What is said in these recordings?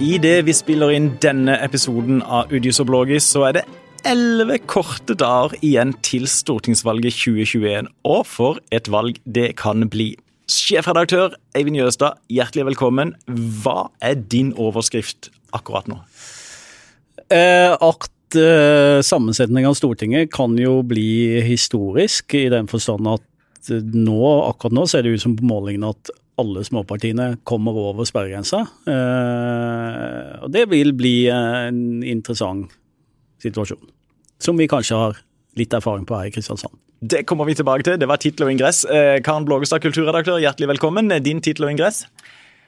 Idet vi spiller inn denne episoden av Udius og Blågis, så er det elleve korte dager igjen til stortingsvalget 2021. Og for et valg det kan bli. Sjefredaktør Eivind Jøstad, hjertelig velkommen. Hva er din overskrift akkurat nå? Eh, at eh, sammensetningen av Stortinget kan jo bli historisk, i den forstand at nå, akkurat nå ser det ut som på målingene at alle småpartiene kommer over sperregrensa. Eh, og det vil bli en interessant situasjon, som vi kanskje har litt erfaring på her i Kristiansand. Det kommer vi tilbake til. Det var tittel og ingress. Eh, Karen Blågestad, kulturredaktør, hjertelig velkommen. Din tittel og ingress?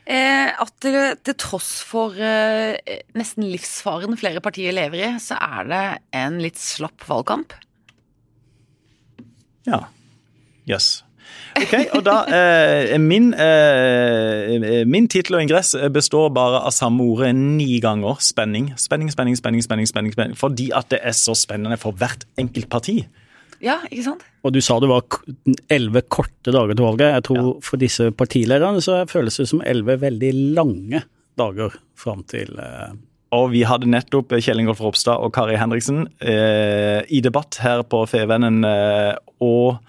Eh, at det, til tross for eh, nesten livsfaren flere partier lever i, så er det en litt slapp valgkamp. Ja. Jøss. Yes. Ok, og da eh, Min, eh, min tittel og ingress består bare av samme ordet ni ganger. Spenning. Spenning, spenning, spenning, spenning, spenning, spenning. Fordi at det er så spennende for hvert enkelt parti. Ja, ikke sant? Og du sa det var elleve korte dager til valget. Jeg tror ja. for disse partilederne så føles det som elleve veldig lange dager fram til eh... Og vi hadde nettopp Kjell Ingolf Ropstad og Kari Henriksen eh, i debatt her på Fevennen. Eh, og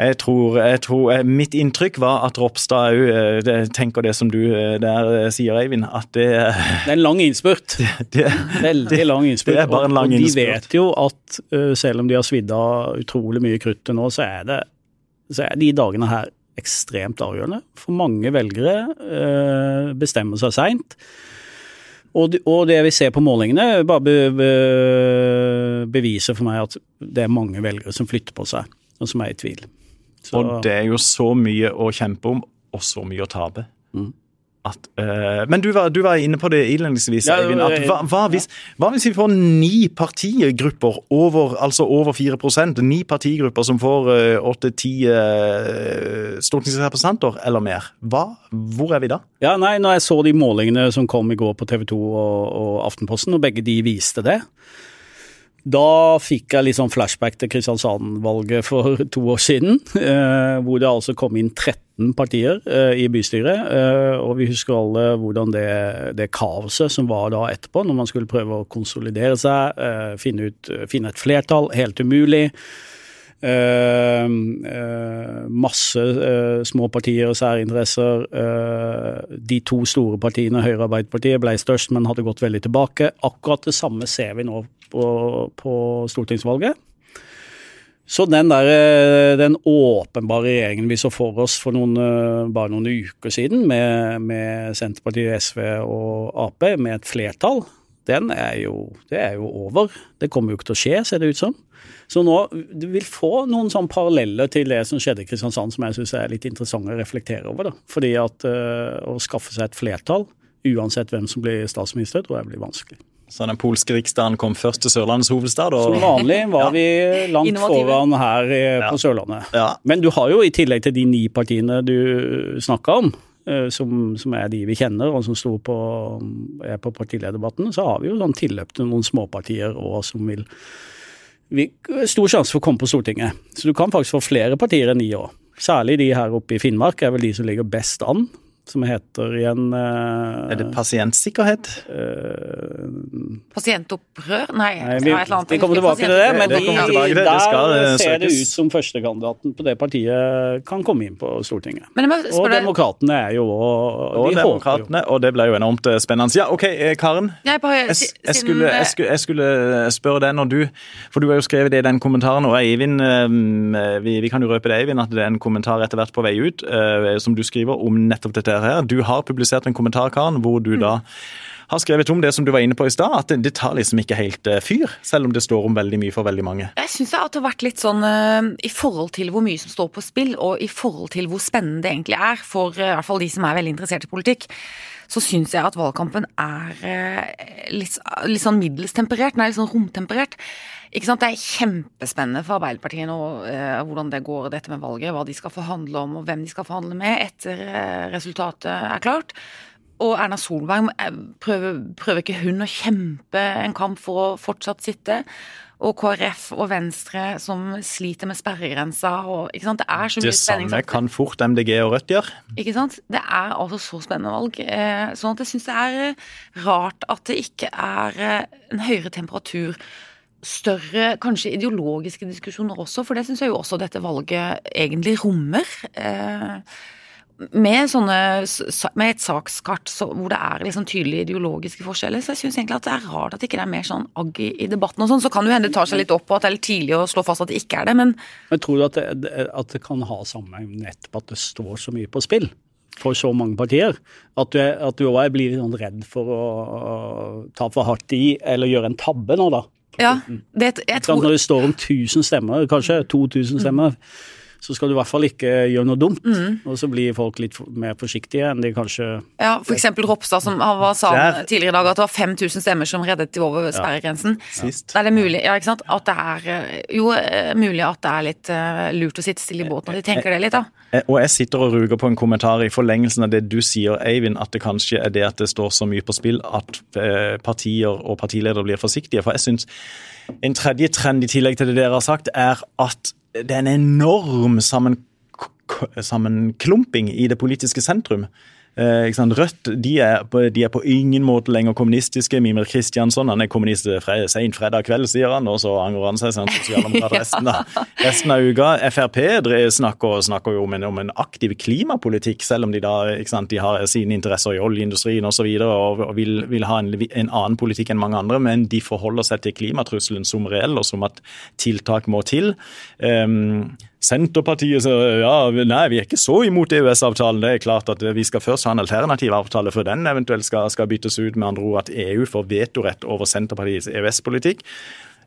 jeg tror, jeg tror, eh, Mitt inntrykk var at Ropstad òg eh, tenker det som du eh, der sier, Eivind. At det Det er en lang innspurt. Det, Veldig lang innspurt. Det er bare en lang og, og de vet jo at selv om de har svidd av utrolig mye krutt til nå, så er, det, så er de dagene her ekstremt avgjørende. For mange velgere bestemmer seg seint. Og, og, det vi ser på målingene, bare be, be, beviser for meg at det er mange velgere som flytter på seg, og som er i tvil. Så. Og det er jo så mye å kjempe om, og så mye å tape. Mm. At, uh, men du var, du var, inne på det innledningsvis, ja, Eivind. At, hva, hva, hvis, hva, hvis, vi får ni partigrupper over altså over 4% Ni partigrupper som får åtte-ti uh, uh, stortingsrepresentanter eller mer. Hva, hvor er vi da? Ja, nei, når jeg så de målingene som kom i går på TV 2 og, og Aftenposten, og begge de viste det, da fikk jeg litt sånn flashback til Kristiansand-valget for to år siden, eh, hvor det altså kom inn 13 partier eh, i bystyret. Eh, og vi husker alle hvordan det, det, kaoset som var da etterpå, når man skulle prøve å konsolidere seg, finne, ut, finne, et flertall. Helt umulig. Uh, uh, masse uh, små partier og særinteresser. de to store partiene, Høyre og Arbeiderpartiet, ble størst, men hadde gått veldig tilbake. Akkurat det samme ser vi nå på, på stortingsvalget. Så den, der, den åpenbare regjeringen vi så for oss for noen, bare noen uker siden, med, med Senterpartiet, SV og Ap, med et flertall, den er jo, det er jo over. Det kommer jo ikke til å skje, ser det ut som. Så nå, du vil få noen sånn paralleller til det som skjedde i Kristiansand, som jeg syns er litt interessant å reflektere over. da. Fordi at uh, å skaffe seg et flertall, uansett hvem som blir statsminister, tror jeg blir vanskelig. Så den polske riksdagen kom først til Sørlandets hovedstad? Og... Som vanlig var ja. vi langt foran her på ja. Sørlandet. Ja. Men du har jo i tillegg til de ni partiene du snakka om, eh, som, som, er de vi kjenner og som sto på, er på partilederdebatten, så har vi jo sånn tilløp til noen småpartier og som vil vi, Stor sjanse for å komme på Stortinget. Så du kan faktisk få flere partier enn ni år. Særlig de her oppe i Finnmark er vel de som ligger best an som heter igjen uh, Er det pasientsikkerhet? Uh, Pasientopprør? Nei, nei vi, vi kommer tilbake til det. Men de, der skal, uh, ser det ut som førstekandidaten på det partiet kan komme inn på Stortinget. og Demokratene er jo Og, og Demokratene, og det ble jo enormt spennende. Ja, OK, Karen. Jeg, bare, jeg, jeg, skulle, jeg, skulle, jeg, skulle, spørre deg når du For du har jo skrevet det i den kommentaren, og Eivind vi, vi, kan jo røpe det, Eivind, at det er en kommentar etter hvert på vei ut som du skriver om nettopp dette her. Du har publisert en kommentar, Karen, hvor du da har skrevet om det som du var inne på i stad, at det, tar liksom ikke helt uh, fyr, selv om det står om veldig mye for veldig mange. Jeg syns det har vært litt sånn uh, i forhold til hvor mye som står på spill, og i forhold til hvor spennende det egentlig er for uh, i hvert fall de som er veldig interessert i politikk, så syns jeg at valgkampen er litt, litt, sånn middels temperert. Den er litt sånn romtemperert. Ikke sant? Det er kjempespennende for Arbeiderpartiet nå hvordan det går dette med valget, hva de skal forhandle om og hvem de skal forhandle med etter resultatet er klart. Og Erna Solberg, prøver, prøver ikke hun å kjempe en kamp for å fortsatt sitte? og KrF og Venstre som sliter med sperregrensa og ikke sant? Det er så mye spenning. Det samme kan fort MDG og Rødt gjøre. Ikke sant. Det er altså så spennende valg. Eh, sånn at jeg syns det er eh, rart at det ikke er eh, en høyere temperatur. Større, kanskje ideologiske diskusjoner også, for det syns jeg jo også dette valget egentlig rommer med, sånne, med et sakskart så, hvor det er liksom tydelige ideologiske forskjeller. Så jeg syns egentlig at det er rart at det ikke er mer sånn agg i, i debatten og sånn. Så kan det hende det tar seg litt opp på at det er litt tidlig å slå fast at det ikke er det, men Men tror du at det, at det kan ha sammenheng nettopp at det står så mye på spill? For så mange partier. At du, at du også blir sånn redd for å, å ta for hardt i, eller gjøre en tabbe nå, da. Ja, det, jeg tror... Når det står om 1000 stemmer, kanskje 2000 stemmer. Mm så skal du i hvert fall ikke gjøre noe dumt. Mm. Og så blir folk litt mer forsiktige enn de kanskje Ja, f.eks. Ropstad som han sa tidligere i dag at det var 5000 stemmer som reddet de over sperregrensen. Ja. Sist. Er det mulig, ja, ikke sant? At det er eh, jo eh, mulig at det er litt uh, lurt å sitte stille i båten og de tenker det litt, da. Og jeg sitter og ruger på en kommentar i forlengelsen av det du sier, Eivind, at det kanskje er det at det står så mye på spill at partier og partiledere blir forsiktige. For jeg syns en tredje trend i tillegg til det dere har sagt, er at det er en enorm sammen, sammenklumping i det politiske sentrum. Eh, Rødt de er, på, de er, på, ingen måte lenger kommunistiske. Mimir Kristiansson han er kommunist fred, sent fredag kveld, sier han, og så angrer han seg. Sånn, sosialdemokrat resten, resten av uka. Frp snakker, snakker, jo om en, om en, aktiv klimapolitikk, selv om de da sant, de har sine interesser i oljeindustrien osv. Og, så videre, og, og vil, vil, ha en, en, annen politikk enn mange andre, men de forholder seg til klimatrusselen som reell, og som at tiltak må til. Um, Senterpartiet så, ja, nei, vi er ikke så imot EØS-avtalen. Det er klart at vi skal først ha en alternativ avtale før den eventuelt skal, skal byttes ut. Med andre ord at EU får vetorett over Senterpartiets EØS-politikk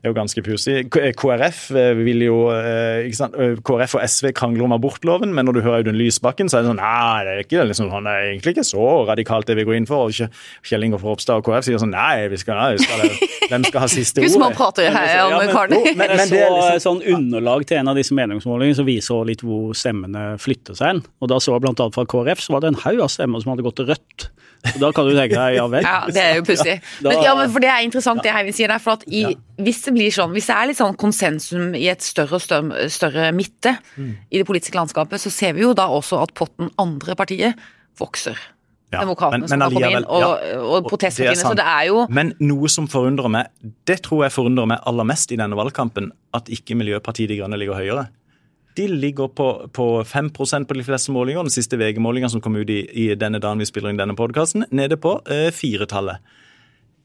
er jo ganske pussig. KrF eh, vil jo eh, ikke sant? Eh, KrF og SV krangler om abortloven, men når du hører Audun Lysbakken, så er det sånn Nei, det er, ikke, liksom, han er egentlig ikke så radikalt det vi går inn for. Og Kjell Ingolf Ropstad og KrF sier sånn Nei, vi skal, nei, skal det, hvem skal ha siste ordet? Gud, man prater her om ja, men, men, men, det er liksom, sånn underlag til en av disse meningsmålingene som viser litt hvor stemmene flytter seg hen. Og da så jeg annet fra KrF så var det en haug av stemmer som hadde gått til Rødt. Og da kan du tenke deg ja vel. Ja, det er jo pussig. Ja, men for det er interessant det Heivind sier der. For at i, hvis det blir sånn, hvis det er litt sånn konsensum i et større og større, større midte mm. i det politiske landskapet, så ser vi jo da også at potten andre partiet vokser. Ja, Demokratene som har kommet inn, og, ja, og protestpartiene. Så det er jo Men noe som forundrer meg, det tror jeg forundrer meg aller mest i denne valgkampen, at ikke Miljøpartiet De Grønne ligger høyere. De ligger på, på 5% på de fleste målingene. Den siste VG-målinga som kom ut i, i, denne dagen vi spiller inn denne podkasten, nede på eh, firetallet.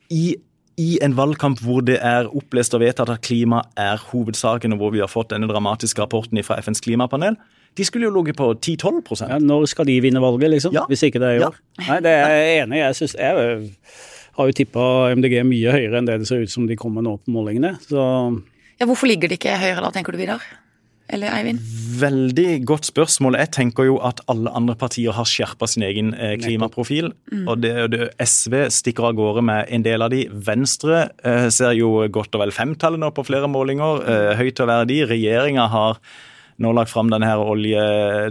I i en valgkamp hvor det er opplest og vedtatt at klima er hovedsaken, og hvor vi har fått denne dramatiske rapporten fra FNs klimapanel. De skulle jo ligget på 10-12 ja, Når skal de vinne valget, liksom? Ja. Hvis ikke det er i år? Ja. Nei, det er jeg enig i. Jeg, synes, jeg har jo tippa MDG mye høyere enn det det ser ut som de kommer nå på målingene. Så ja, Hvorfor ligger de ikke høyere da, tenker du, Vidar? Eller Eivind? Veldig godt spørsmål. Jeg tenker jo at alle andre partier har skjerpa sin egen eh, klimaprofil. Mm. og det, det, SV stikker av gårde med en del av de. Venstre eh, ser jo godt og vel femtallet nå på flere målinger. Eh, høyt og verdig. Regjeringa har nå lagt fram olje,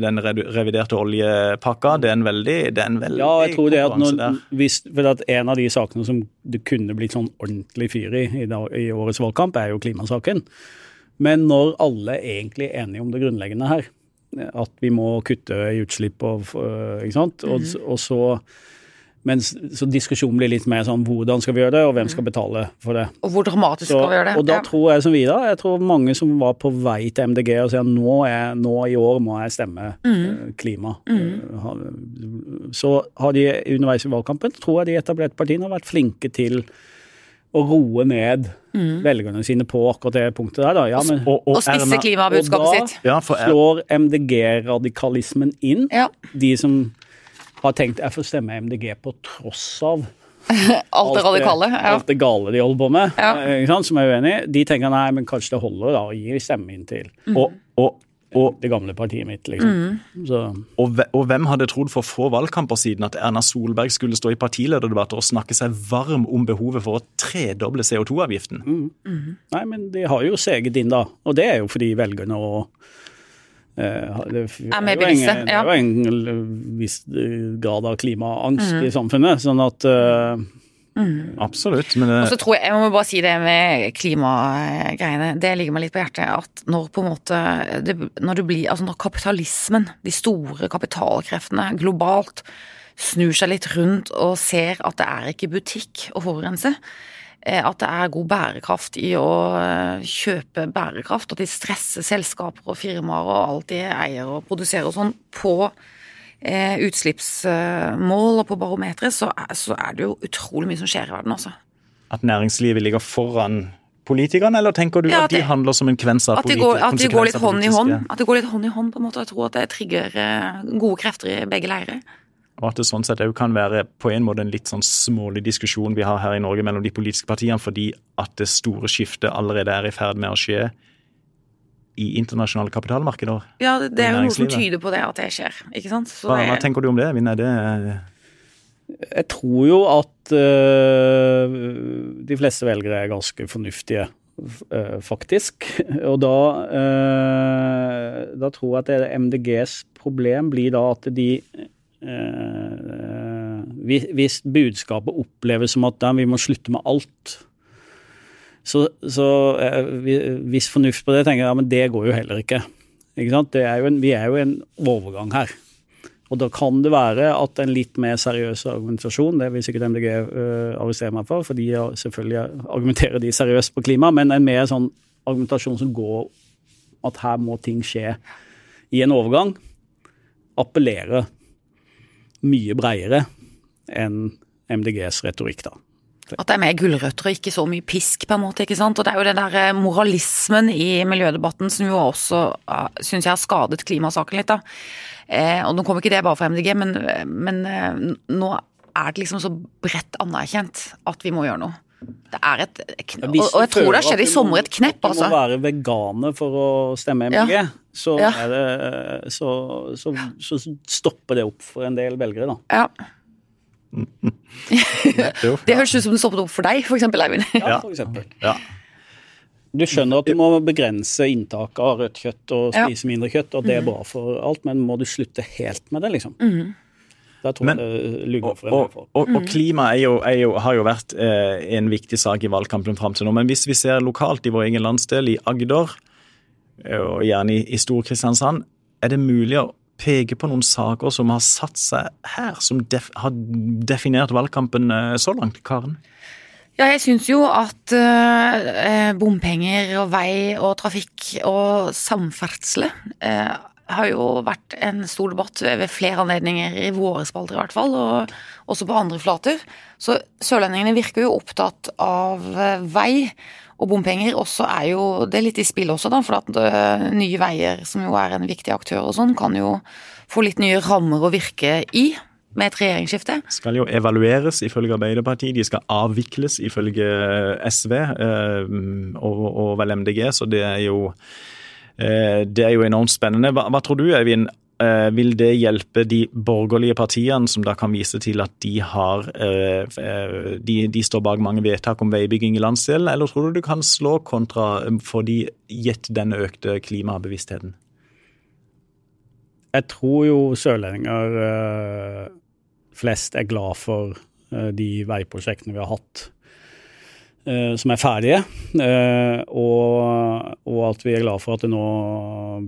den reviderte oljepakka. Det er en veldig, det er en veldig Ja, jeg tror det at, når, hvis, for at En av de sakene som det kunne blitt sånn ordentlig fyr i i, i årets valgkamp, er jo klimasaken. Men når alle egentlig er enige om det grunnleggende her, at vi må kutte i utslipp og ikke sant, og, mm. og så men så diskusjonen blir litt mer sånn hvordan skal vi gjøre det, og hvem skal mhm. betale for det. Og hvor dramatisk så, skal vi gjøre det. Og da ja. tror jeg som vi da, jeg tror mange som var på vei til MDG og sier nå, er, nå i år må jeg stemme mm. klima. Mm. Så har de underveis i valgkampen, tror jeg de etablerte partiene har vært flinke til å roe ned mm. velgerne sine på akkurat det punktet der. Da. Ja, men, og, og, og spisse klimabudskapet sitt. Ja, slår MDG-radikalismen inn. Ja. De som har tenkt jeg får stemme MDG på tross av alt det radikale. Ja. Alt det gale de holder på med, ja. som er uenig. De tenker nei, men kanskje det holder da å gi stemme inn til. Mm. Og, og og, det gamle partiet mitt, liksom. Mm. Og, og, hvem hadde trodd for få valgkamper siden at Erna Solberg skulle stå i partilederdebatter og snakke seg varm om behovet for å tredoble CO2-avgiften? Mm. Mm. Nei, men de har jo seget inn, da. Og det er jo fordi velgerne og det, er med ja. Det er jo en viss grad av klimaangst mm. i samfunnet. sånn at Mm. Absolutt. Men det... Og så tror jeg, jeg må bare si det med klimagreiene, det ligger meg litt på hjertet at når på en måte det, når blir, altså når kapitalismen, de store kapitalkreftene globalt, snur seg litt rundt og ser at det er ikke butikk å forurense, eh, at det er god bærekraft i å eh, kjøpe bærekraft, at de stresser selskaper og firmaer og alt de eier og produserer og sånn på eh, utslippsmål og på barometeret, så, så, er det jo utrolig mye som skjer i verden, også. At næringslivet ligger foran politikerne, eller tenker du ja, at, at, de handler som en kvens av at de går, de går litt hånd i hånd, At det går litt hånd i hånd, på en måte. Jeg tror at det trigger eh, gode krefter i begge leirer. Og at det sånn sett òg kan være på en måte en litt sånn smålig diskusjon vi har her i Norge mellom de politiske partiene, fordi at det store skiftet allerede er i ferd med å skje i internasjonale kapitalmarkeder. Ja, det er jo noe som tyder på det, at det skjer. ikke sant? Hva, hva, tenker du om det, Vinne? Det jeg tror jo at uh, de fleste velgere er ganske fornuftige, uh, faktisk. Og da, uh, da tror jeg at det MDGs problem blir da at de Hvis budskapet oppleves som at vi må slutte med alt, så, så eh, hvis fornuft på det, tenker jeg ja, men det går jo heller ikke. ikke er en, vi er jo i en overgang her. Og da kan det være at en litt mer seriøs argumentasjon, det vil sikkert MDG eh, arrestere meg for, for de selvfølgelig argumenterer de seriøst på klima, men en mer sånn argumentasjon som går at her må ting skje i en overgang, appellerer mye bredere enn MDGs retorikk, da. At det er mer gulrøtter og ikke så mye pisk, på en måte. ikke sant? Og det er jo den der eh, moralismen i miljødebatten som jo også uh, syns jeg har skadet klimasaken litt, da. Eh, og nå kommer ikke det bare fra MDG, men, men eh, nå er det liksom så bredt anerkjent at vi må gjøre noe. Det er et kn og, og jeg tror det har skjedd i sommer et knepp, altså. Hvis du må være veganer for å stemme MDG, ja. så, ja. Det, så, så, så, stopper det opp for en del velgere, da. Ja det høres ut som det stoppet opp for deg, f.eks. Eivind. ja, for eksempel. Ja. Du skjønner at du må begrense inntaket av rødt kjøtt og spise ja. mindre kjøtt, og det er mm. bra for alt, men må du slutte helt med det, liksom? Mm. Tror men, jeg det lugger for en. Og, og, og klima er jo, er jo, har jo vært eh, en viktig sak i valgkampen fram til nå. Men hvis vi ser lokalt i vår egen landsdel, i Agder, eh, og gjerne i, i Stor-Kristiansand, er det mulig å peke på noen saker som har satt seg her, som def har definert valgkampen eh, så langt, Karen? Ja, jeg syns jo at uh, bompenger og vei og trafikk og samferdsel uh, har jo vært en stor debatt ved flere anledninger i våre spalter i hvert fall, og også på andre flater. Så sørlendingene virker jo opptatt av vei og bompenger. Og så er jo det litt i spill også, da, for at uh, Nye Veier, som jo er en viktig aktør og sånn, kan jo få litt nye rammer å virke i med et regjeringsskifte. Skal jo evalueres ifølge Arbeiderpartiet, de skal avvikles ifølge SV uh, og, og, vel MDG, så det er jo det er jo enormt spennende. Hva, hva tror du, Eivind? Eh, vil det hjelpe de borgerlige partiene, som da kan vise til at de har eh, eh, de, de står bak mange vedtak om veibygging i landsdelen, eller tror du du kan slå kontra for de gitt den økte klimabevisstheten? Jeg tror jo sørlendinger flest er glad for de veiprosjektene vi har hatt Eh, som er ferdige. Eh, og, og, at vi er glad for at det nå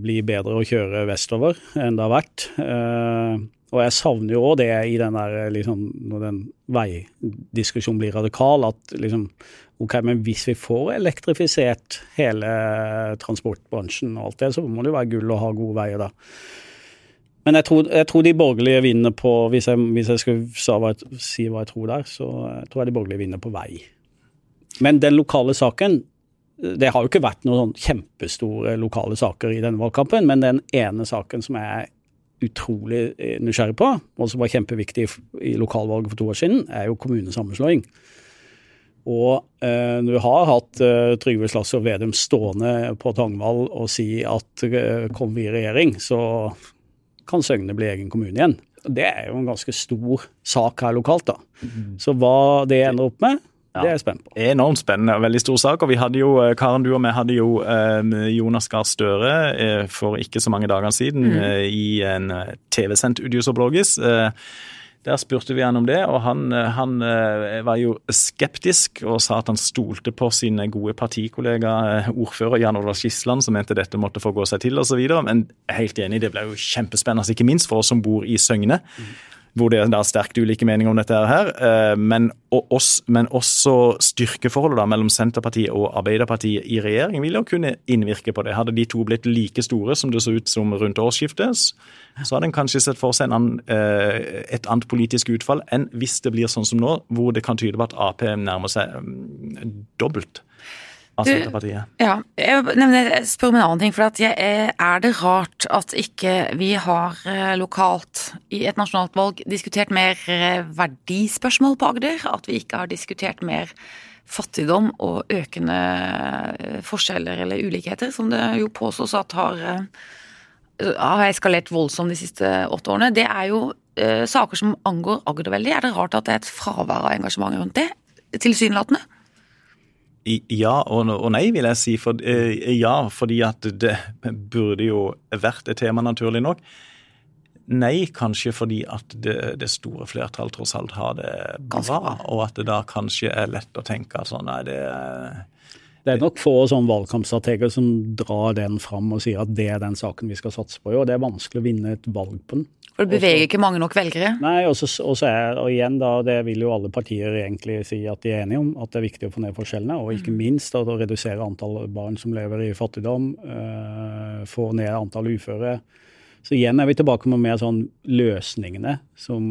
blir bedre å kjøre vestover enn det har vært. Eh, og jeg savner jo òg det i den der liksom, når den veidiskusjonen blir radikal, at liksom Ok, men hvis vi får elektrifisert hele transportbransjen og alt det, så må det jo være gull å ha gode veier da. Men jeg tror, jeg tror, de borgerlige vinner på Hvis jeg, hvis jeg skulle si hva jeg tror der, så jeg tror jeg de borgerlige vinner på vei. Men den lokale saken Det har jo ikke vært noen sånn kjempestore lokale saker i denne valgkampen, men den ene saken som jeg er utrolig eh, nysgjerrig på, og som var kjempeviktig i lokalvalget for to år siden, er jo kommunesammenslåing. Og eh, vi har hatt eh, Trygve Slagsvold Vedum stående på Tangvall og si at eh, kommer vi i regjering, så kan Søgne bli egen kommune igjen. Det er jo en ganske stor sak her lokalt, da. Mm. Så hva det ender opp med, Ja, det er jeg spent på. Enormt spennende og veldig stor sak. og vi hadde jo, eh, Karen, du og vi hadde jo eh, Jonas Gahr Støre eh, for ikke så mange dager siden mm. i en TV-sendt Udiosoblogis. Eh, der spurte vi han om det, og han, han, var jo skeptisk og sa at han stolte på sine gode partikollega ordfører Jan Olav Skisland, som mente dette måtte få gå seg til osv. Men helt enig, det ble jo kjempespennende, ikke minst for oss som bor i Søgne. Mm hvor det er sterkt ulike meninger om dette her. Eh, men, også, men også styrkeforholdet da, mellom Senterpartiet og Arbeiderpartiet i regjering vil jo kunne innvirke på det. Hadde de to blitt like store som det så ut som rundt årsskiftet, så hadde en kanskje sett for seg annen, eh, et annet politisk utfall enn hvis det blir sånn som nå, hvor det kan tyde på at Ap nærmer seg mm, dobbelt av Senterpartiet. Ja, jeg spør om en annen ting. for jeg, Er det rart at ikke vi har eh, lokalt i et nasjonalt valg diskutert mer eh, verdispørsmål på Agder? At vi ikke har diskutert mer fattigdom og økende eh, forskjeller eller ulikheter, som det jo påstås at har, har eskalert voldsomt de siste åtte årene. Det er jo saker som angår Agder veldig. Er det rart at det er et fravær av engasjement rundt det? Tilsynelatende? Ja og, nei, vil jeg si. For, eh, ja, fordi at det burde jo vært et tema, naturlig nok. Nei, kanskje fordi at det, det store flertall tross alt har det bra, og at det da kanskje er lett å tenke at sånn, nei, det det er nok få sånn valgkampstrateger som drar den fram og sier at det er den saken vi skal satse på. Og det er vanskelig å vinne et valg på den. For det beveger ikke mange nok velgere? Nei, og så er, og igjen da, det vil jo alle partier egentlig si at de er enige om, at det er viktig å få ned forskjellene. Og ikke minst minst å redusere antall barn som lever i fattigdom, øh, få ned antall uføre. Så igjen er vi tilbake med mer sånn løsningene som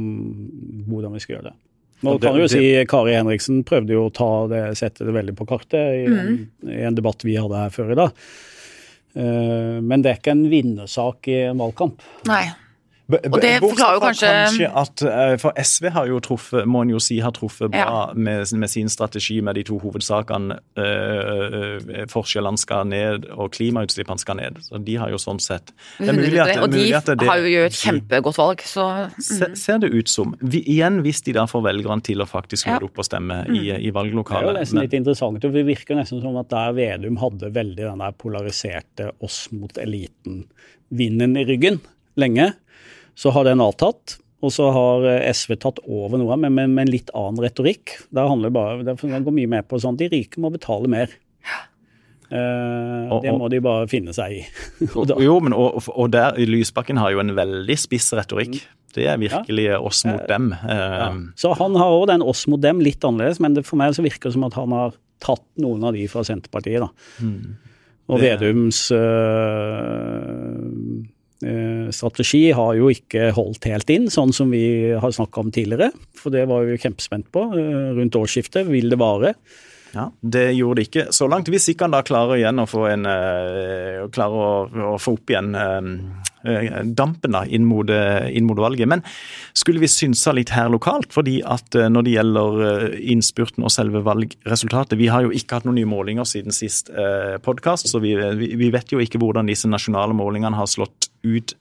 hvordan vi skal gjøre det. Nå kan du jo si Kari Henriksen prøvde jo å ta det, sette det veldig på kartet i, mm. i en debatt vi hadde her før i dag. Uh, men det er ikke en vinnersak i en valgkamp. Nei. Og det forklarer jo kanskje... kanskje at, eh, For SV har jo truffet, må en jo si, har truffet bra ja. med, med, sin strategi med de to hovedsakene. Øh, forskjellene skal ned, og klimautslippene skal ned. Så De har jo sånn sett det er mulig at, Og de det, har jo gjort et kjempegodt valg, så mm. ser, ser det ut som. Vi, igjen hvis de da får velgerne til å faktisk holde ja. opp og stemme mm. i, i, valglokalet. Det er jo nesten litt interessant. Det virker nesten som at der Vedum hadde veldig den der polariserte oss mot eliten-vinden i ryggen lenge. Så har den avtatt. Og så har eh, SV tatt over noe, men med, en litt annen retorikk. Der handler det bare, det går mye mer på sånn de rike må betale mer. Uh, og, det må de bare finne seg i. og, jo, men og, og, der Lysbakken har jo en veldig spiss retorikk. Mm. Det er virkelig ja. oss mot dem. Uh, ja. Så han har òg den oss mot dem litt annerledes, men det, for meg så virker det som at han har tatt noen av de fra Senterpartiet. da. Mm. Og Vedums uh, Eh, strategi har jo ikke holdt helt inn, sånn som vi har snakka om tidligere. For det var vi kjempespent på. Eh, rundt årsskiftet, vil det vare? Ja, Det gjorde det ikke så langt. Hvis ikke han da klarer igjen å få, en, uh, klarer å, å få opp igjen dampen da, inn mot, valget. Men skulle vi synsa litt her lokalt? fordi at når det gjelder innspurten og selve valgresultatet Vi har jo ikke hatt noen nye målinger siden sist uh, podkast, så vi, vi, vet jo ikke hvordan disse nasjonale målingene har slått ut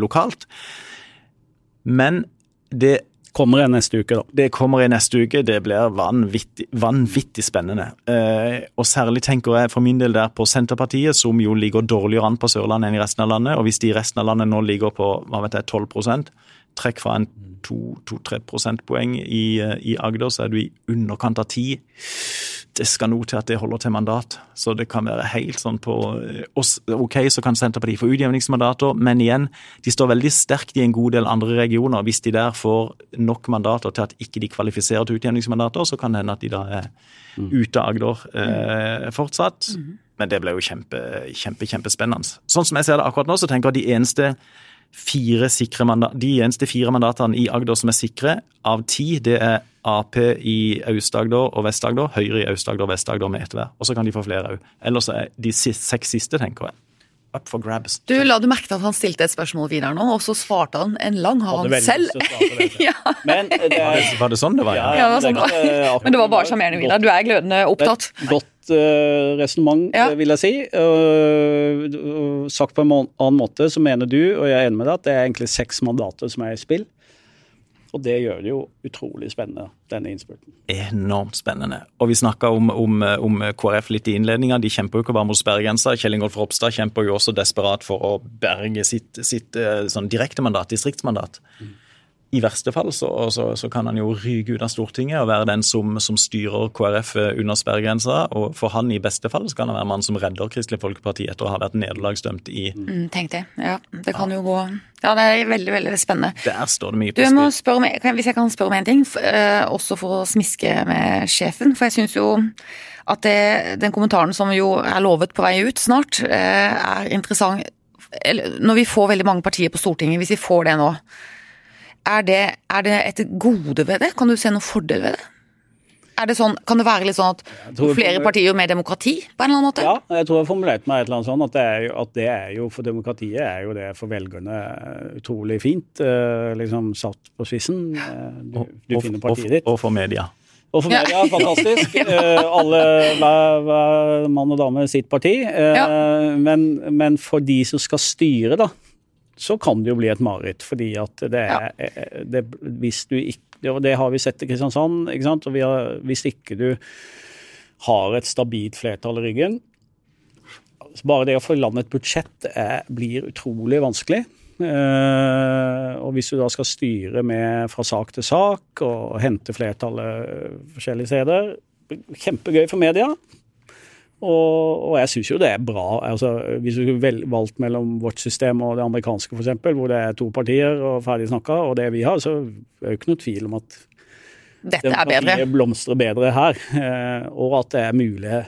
lokalt. Men det Kommer i neste uke, da. Det kommer i neste uke. Det blir vanvittig, vanvittig spennende. Eh, og særlig tenker jeg for min del der på Senterpartiet, som jo ligger dårligere an på Sørlandet enn i resten av landet. Og hvis de i resten av landet nå ligger på hva vet jeg, 12 trekk fra en 2-3 prosentpoeng i, eh, i Agder, så er du i underkant av 10 det skal noe til at det holder til mandat. Så det kan være helt sånn på eh, oss. Ok, så kan Senterpartiet få utjevningsmandater, men igjen, de står veldig sterkt i en god del andre regioner. Hvis de der får nok mandater til at ikke de kvalifiserer til utjevningsmandater, så kan det hende at de da er mm. ute av Agder eh, fortsatt. Mm. Men det ble jo kjempe, kjempe, kjempespennende. Sånn som jeg ser det akkurat nå, så tenker jeg at de eneste fire sikre mandat, de eneste fire mandatene i Agder som er sikre, av ti, det er Ap i Aust-Agder og Vest-Agder, Høyre i Aust-Agder og Vest-Agder med ett hver. Og så kan de få flere òg. Ellers er de seks siste, tenker jeg. Up for grabs. Du, La du merke til at han stilte et spørsmål videre nå, og så svarte han en lang har han selv. ja. Men det er, var, det, sånn det var? Ja, ja, det var sånn det var. Men det var bare sjarmerende, Vidar. Du er glødende opptatt. Godt uh, resonnement, ja. vil jeg si. Uh, sagt på en annen måte så mener du, og jeg er enig med deg, at det er egentlig seks mandater som er i spill. Og det gjør det jo utrolig spennende, denne innspurten. Enormt spennende. Og vi snakka om, om, om, KrF litt i innledninga. De kjemper jo ikke bare mot sperregrensa. Kjell Ingolf Ropstad kjemper jo også desperat for å berge sitt, sitt eh, sånn direktemandat, distriktsmandat. Mm i verste fall så, så, så, kan han jo ryke ut av Stortinget og være den som, som styrer KrF under sperregrensa. Og for han i beste fall så kan han være mannen som redder Kristelig Folkeparti etter å ha vært nederlagsdømt i mm, Tenk det. Ja, det kan jo gå Ja, det er veldig, veldig spennende. Der står det mye på spill. Hvis jeg kan spørre om en ting, eh, også for å smiske med sjefen. For jeg syns jo at det, den kommentaren som jo er lovet på vei ut snart, eh, er interessant. Når vi får veldig mange partier på Stortinget, hvis vi får det nå er det, er det et gode ved det? Kan du se noen fordel ved det? Er det sånn, kan det være litt sånn at flere partier med demokrati, på en eller annen måte? Ja, jeg tror jeg formulerte meg et eller annet sånn at det, er jo, at det er jo for demokratiet er jo det for velgerne utrolig fint. Uh, liksom satt på spissen. Uh, du, du og, finner partiet ditt. Og for media. Og for media, ja. fantastisk. ja. alle, hver, hver, mann og dame sitt parti. Ja. Men, men for de som skal styre, da så kan det jo bli et mareritt. Fordi at det er ja. det, Hvis du ikke Og det har vi sett i Kristiansand. ikke sant? Og har, hvis ikke du har et stabilt flertall i ryggen Bare det å få i land et budsjett er, blir utrolig vanskelig. Uh, og hvis du da skal styre med fra sak til sak og hente flertallet forskjellige steder Kjempegøy for media. Og, og jeg syns jo det er bra. Altså, hvis du skulle valgt mellom vårt system og det amerikanske f.eks., hvor det er to partier og ferdig snakka, og det vi har, så er det jo ikke noe tvil om at dette er bedre. blomstrer bedre her. Eh, og at det er mulig,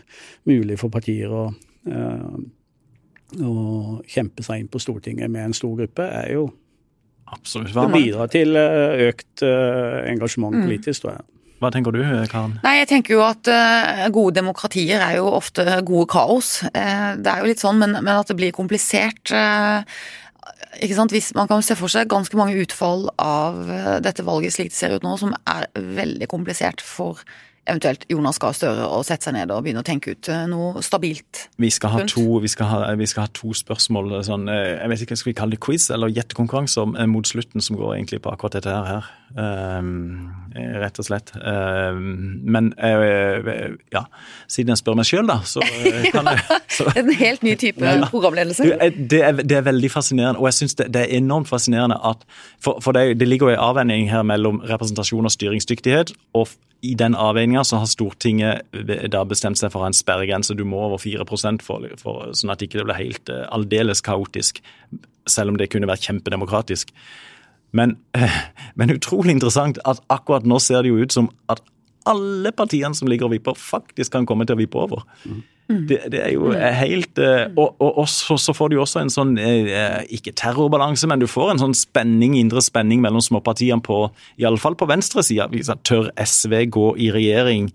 mulig for partier å, eh, å, kjempe seg inn på Stortinget med en stor gruppe, er jo Absolutt. Det bidrar til eh, økt engasjement mm. politisk, tror jeg. Hva tenker du, Karen? Nei, jeg tenker jo at uh, gode demokratier er jo ofte gode kaos. Uh, det er jo litt sånn, men, men at det blir komplisert uh, ikke sant? Hvis man kan se for seg ganske mange utfall av dette valget slik det ser ut nå, som er veldig komplisert for eventuelt Jonas Gahr Støre å sette seg ned og begynne å tenke ut eh, noe stabilt? Vi skal ha, to, vi skal ha, vi skal ha to, spørsmål. Sånn, eh, jeg vet ikke, Skal vi kalle det quiz eller gjettekonkurranse eh, mot slutten, som går egentlig på akkurat dette her? Um, rett og slett. Um, men uh, ja, siden jeg spør meg sjøl, da, så kan jeg så, En helt ny type ja, programledelse? Det er, det er, veldig fascinerende, og jeg syns det, det, er enormt fascinerende at For, for det, det ligger jo en avveining her mellom representasjon og styringsdyktighet. og i den avveininga så har Stortinget da bestemt seg for å ha en sperregrense. Du må over 4% for, for, sånn at det ikke blir helt uh, aldeles kaotisk. Selv om det kunne vært kjempedemokratisk. Men, men utrolig interessant at akkurat nå ser det jo ut som at alle partiene som ligger og vipper, faktisk kan komme til å vippe over. Mm. Det, det, er jo mm. helt eh, Og, og, og så, så, får du også en sånn eh, Ikke terrorbalanse, men du får en sånn spenning, indre spenning mellom småpartiene på Iallfall på venstresida. Tør SV gå i regjering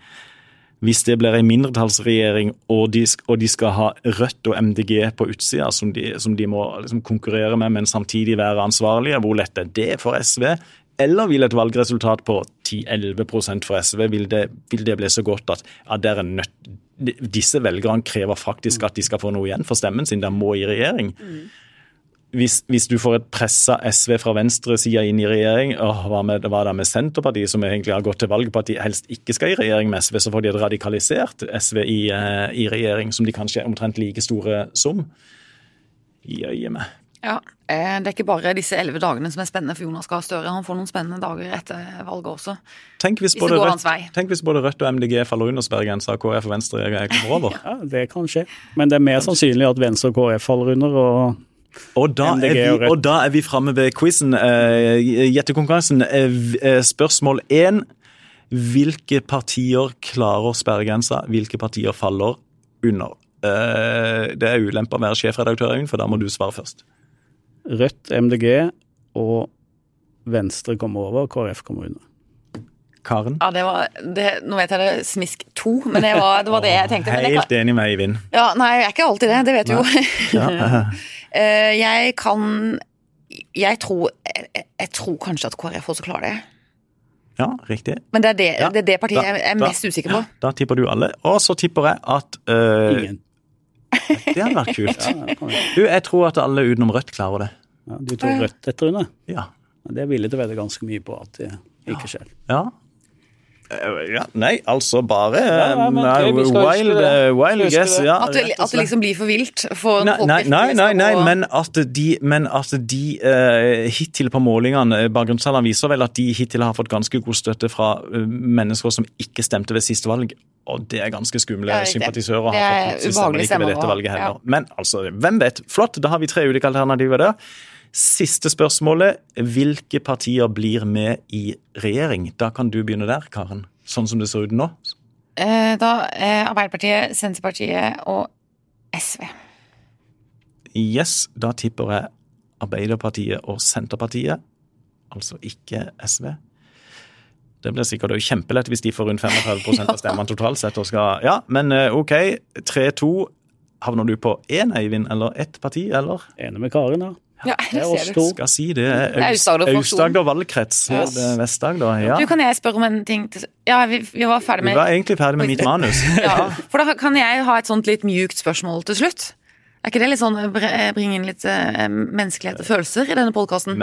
hvis det blir en mindretallsregjering og de, og de skal ha Rødt og MDG på utsida som de, som de må liksom konkurrere med, men samtidig være ansvarlige? Hvor lett er det for SV? Eller vil et valgresultat på 10-11 for SV vil det, vil det, bli så godt at ja, dere nødt, disse velgerne krever faktisk at de skal få noe igjen for stemmen sin, de må i regjering. Hvis, hvis, du får et pressa SV fra venstresida inn i regjering, og hva, med, hva da med Senterpartiet, som egentlig har gått til valg på at de helst ikke skal i regjering med SV, så får de et radikalisert SV i, uh, i regjering, som de kanskje er omtrent like store som. I meg. Ja, eh, Det er ikke bare disse elleve dagene som er spennende for Jonas Gahr Støre. Han får noen spennende dager etter valget også. Tenk hvis, både Rødt, tenk hvis både Rødt og MDG faller under sperregrensa og KrF og Venstre kommer over. Ja, Det kan skje. Men det er mer sannsynlig at Venstre og KrF faller under. og og da, er vi, og da er vi framme ved quizen. Uh, gjettekonkurransen. Uh, spørsmål én. Hvilke partier klarer sperregrensa? Hvilke partier faller under? Det er ulempe å være sjefredaktør, for da må du svare først. Rødt, MDG og Venstre kommer over, KrF kommer under. Karen? Ja, det var, det, Nå vet jeg det smisk to, men det var det, var det jeg tenkte. Helt jeg, enig med Eivind. Ja, Nei, jeg er ikke alltid det, det vet du jo. Ja. Eh, jeg kan Jeg tror jeg, jeg, tror kanskje at KrF også klarer det. Ja, riktig. Men det er det, ja, det, er det partiet da, jeg er mest da, usikker på. Da tipper du alle. Og så tipper jeg at uh, Ingen. Det hadde vært kult. du, jeg tror at alle utenom Rødt klarer det. Ja, du tror Rødt etter under? Ja. Det er villig til å vedde ganske mye på at det ikke skjer. Ja, Eh, ja, nei, altså bare ja, ja, nei, wild, uh, wild guess. Ja, at, det, at, det, liksom blir for vilt for nei. Nei, nei, nei, nei men at de, men at de uh, hittil på målingene Bakgrunnstallene viser vel at de hittil har fått ganske god støtte fra mennesker som ikke stemte ved siste valg. Og det er ganske skumle ja, sympatisører. Det er ubehagelig stemme med dette valget heller. Men altså, hvem vet? Flott, da har vi tre ulike alternativer der. Siste spørsmålet. Hvilke partier blir med i regjering? Da kan du begynne der, Karen. Sånn som det ser ut nå. Eh, da er Arbeiderpartiet, Senterpartiet og SV. Yes, da tipper jeg Arbeiderpartiet og Senterpartiet. Altså ikke SV. Det blir sikkert jo kjempelett hvis de får rundt 35% av stemmene totalt sett. og skal, ja, Men eh, OK, 3-2. Havner du på én, Eivind, eller ett parti, eller? Enig med Karin, ja. Ja, det er oss to. Skal si det. Aust-Agder valgkrets. Yes. Vest-Agder. Ja. Du, kan jeg spørre om en ting? Ja, vi, vi, var ferdig med Vi var egentlig ferdig med mitt manus. ja, for da kan jeg ha et sånt litt mjukt spørsmål til slutt. Er ikke det litt sånn bringe inn litt uh, menneskelighet og følelser i denne podkasten?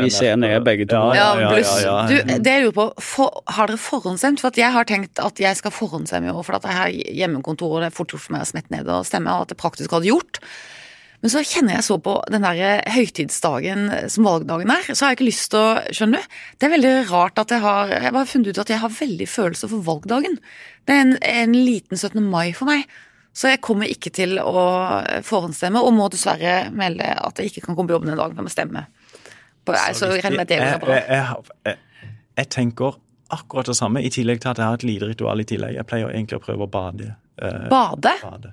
Vi ser ned begge to. Ja, ja, ja, du, det jeg lurer på, for, har dere forhåndsstemt? For jeg har tenkt at jeg skal forhåndsstemme i år, for at jeg har hjemmekontor, og det er fort gjort for meg å smette ned og stemme, og at det praktisk hadde gjort. Men så kjenner jeg så på den der høytidsdagen som valgdagen er, så har jeg ikke lyst til å Skjønner du? Det er veldig rart at jeg har Jeg har funnet ut at jeg har veldig følelser for valgdagen. Det er en, en liten 17. mai for meg. Så jeg kommer ikke til å forhåndsstemme, og må dessverre melde at jeg ikke kan komme på jobben en dag med å stemme. Så, så jeg bra. Jeg, jeg, jeg, tenker akkurat det samme, i tillegg til at jeg har et lite ritual i tillegg. Jeg pleier egentlig å prøve å bade. Eh, bade? bade.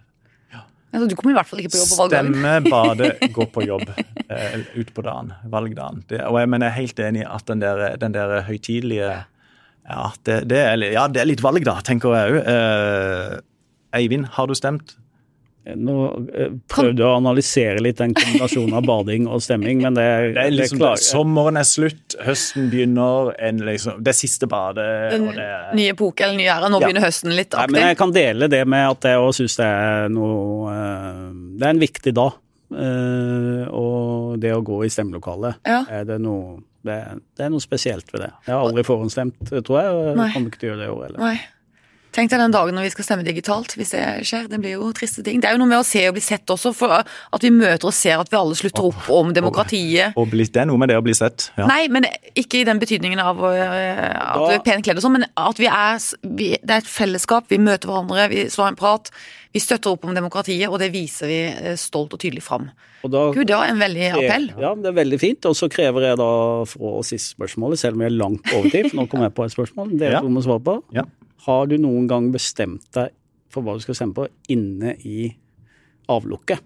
Altså, du kommer i hvert fall ikke på jobb på valgdagen. Stemme, bade, gå på jobb eh, ut på dagen, valgdagen. Det, og jeg, men jeg er helt enig i at den der, den der høytidelige ja det, det er, ja, det er litt valg, da, tenker jeg òg. Eh, Eivind, har du stemt? Nå eh, prøvde å analysere litt den kombinasjonen av bading og stemming, men det, det er liksom, det Sommeren er slutt, høsten begynner, en, liksom, det siste badet og det Ny epoke eller ny æra, nå ja. begynner høsten litt aktiv. Nei, men jeg kan dele det med at jeg òg syns det er noe eh, Det er en viktig dag. Eh, og det å gå i stemmelokalet, ja. er det noe det, det, er noe spesielt ved det. Jeg har aldri forhåndsstemt, tror jeg, og jeg kommer ikke til å gjøre det i år heller. Tenk deg den dagen når vi skal stemme digitalt, hvis det skjer. Det blir jo triste ting. Det er jo noe med å se og bli sett også, for at vi møter og ser at vi alle slutter opp om demokratiet. Og, og det er noe med det å bli sett. Ja. Nei, men ikke i den betydningen av øh, at vi er pent kledd og sånn, men at vi er vi, Det er et fellesskap, vi møter hverandre, vi slår en prat. Vi støtter opp om demokratiet, og det viser vi øh, stolt og tydelig fram. Og da, Gud, det var en veldig appell. Ja, det er veldig fint. Og så krever jeg da fra siste spørsmålet, selv om jeg er langt over tid, for nå kommer jeg på et spørsmål dere ja. må svare på. Ja. Har du noen gang bestemt deg for hva du skal stemme på inne i avlukket?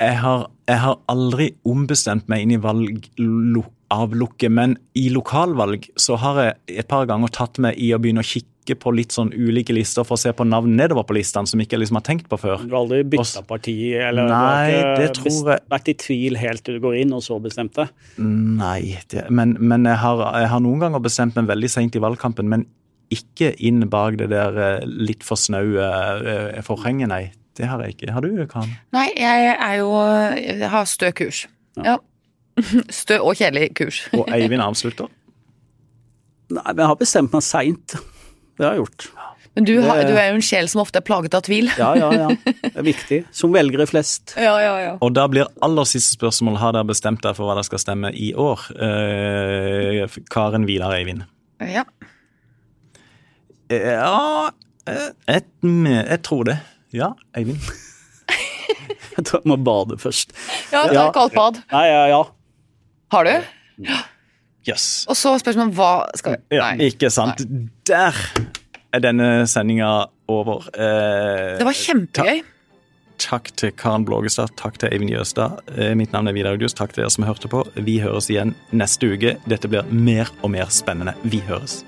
Jeg har, jeg har aldri ombestemt meg inn i valgavlukket, men i lokalvalg så har jeg et par ganger tatt meg i å begynne å kikke på litt sånn ulike lister for å se på navn nedover på listene som ikke liksom har tenkt på før. Du har aldri bytta parti, eller nei, du har ikke jeg... vært i tvil helt til du går inn, og så bestemt det? Nei, det, men, men jeg, har, jeg, har, noen ganger bestemt meg veldig seint i valgkampen, men ikke inn bak det der eh, litt for snaue eh, forhenget, nei. Det har jeg ikke. Har du, Karen? Nei, jeg er jo Jeg har stø kurs. Ja. ja. Stø og kjedelig kurs. og Eivind avslutter? Nei, men jeg har bestemt meg seint. Det har jeg gjort. Men du, har, du, er jo en sjel som ofte er plaget av tvil. Ja, ja, ja. Det er viktig. Som velgere flest. Ja, ja, ja. Og da blir aller siste spørsmål har dere bestemt dere for hva dere skal stemme i år. Eh, Karen Vidar Eivind. Ja. Ja eh, et, Jeg tror det. Ja, Eivind. jeg tror jeg må bade først. Ja, ta et kaldt bad. Nei, ja, ja. Har du? Ja. Yes. Og så spørsmålet hva skal vi ja, Ikke sant. Nei. Der er denne sendinga over. Eh, det var kjempegøy. Takk til Karen Blågestad, takk til Eivind Jøstad. Eh, mitt navn er Vidar Audius. Takk til dere som hørte på. Vi høres igjen neste uke. Dette blir mer og mer spennende. Vi høres.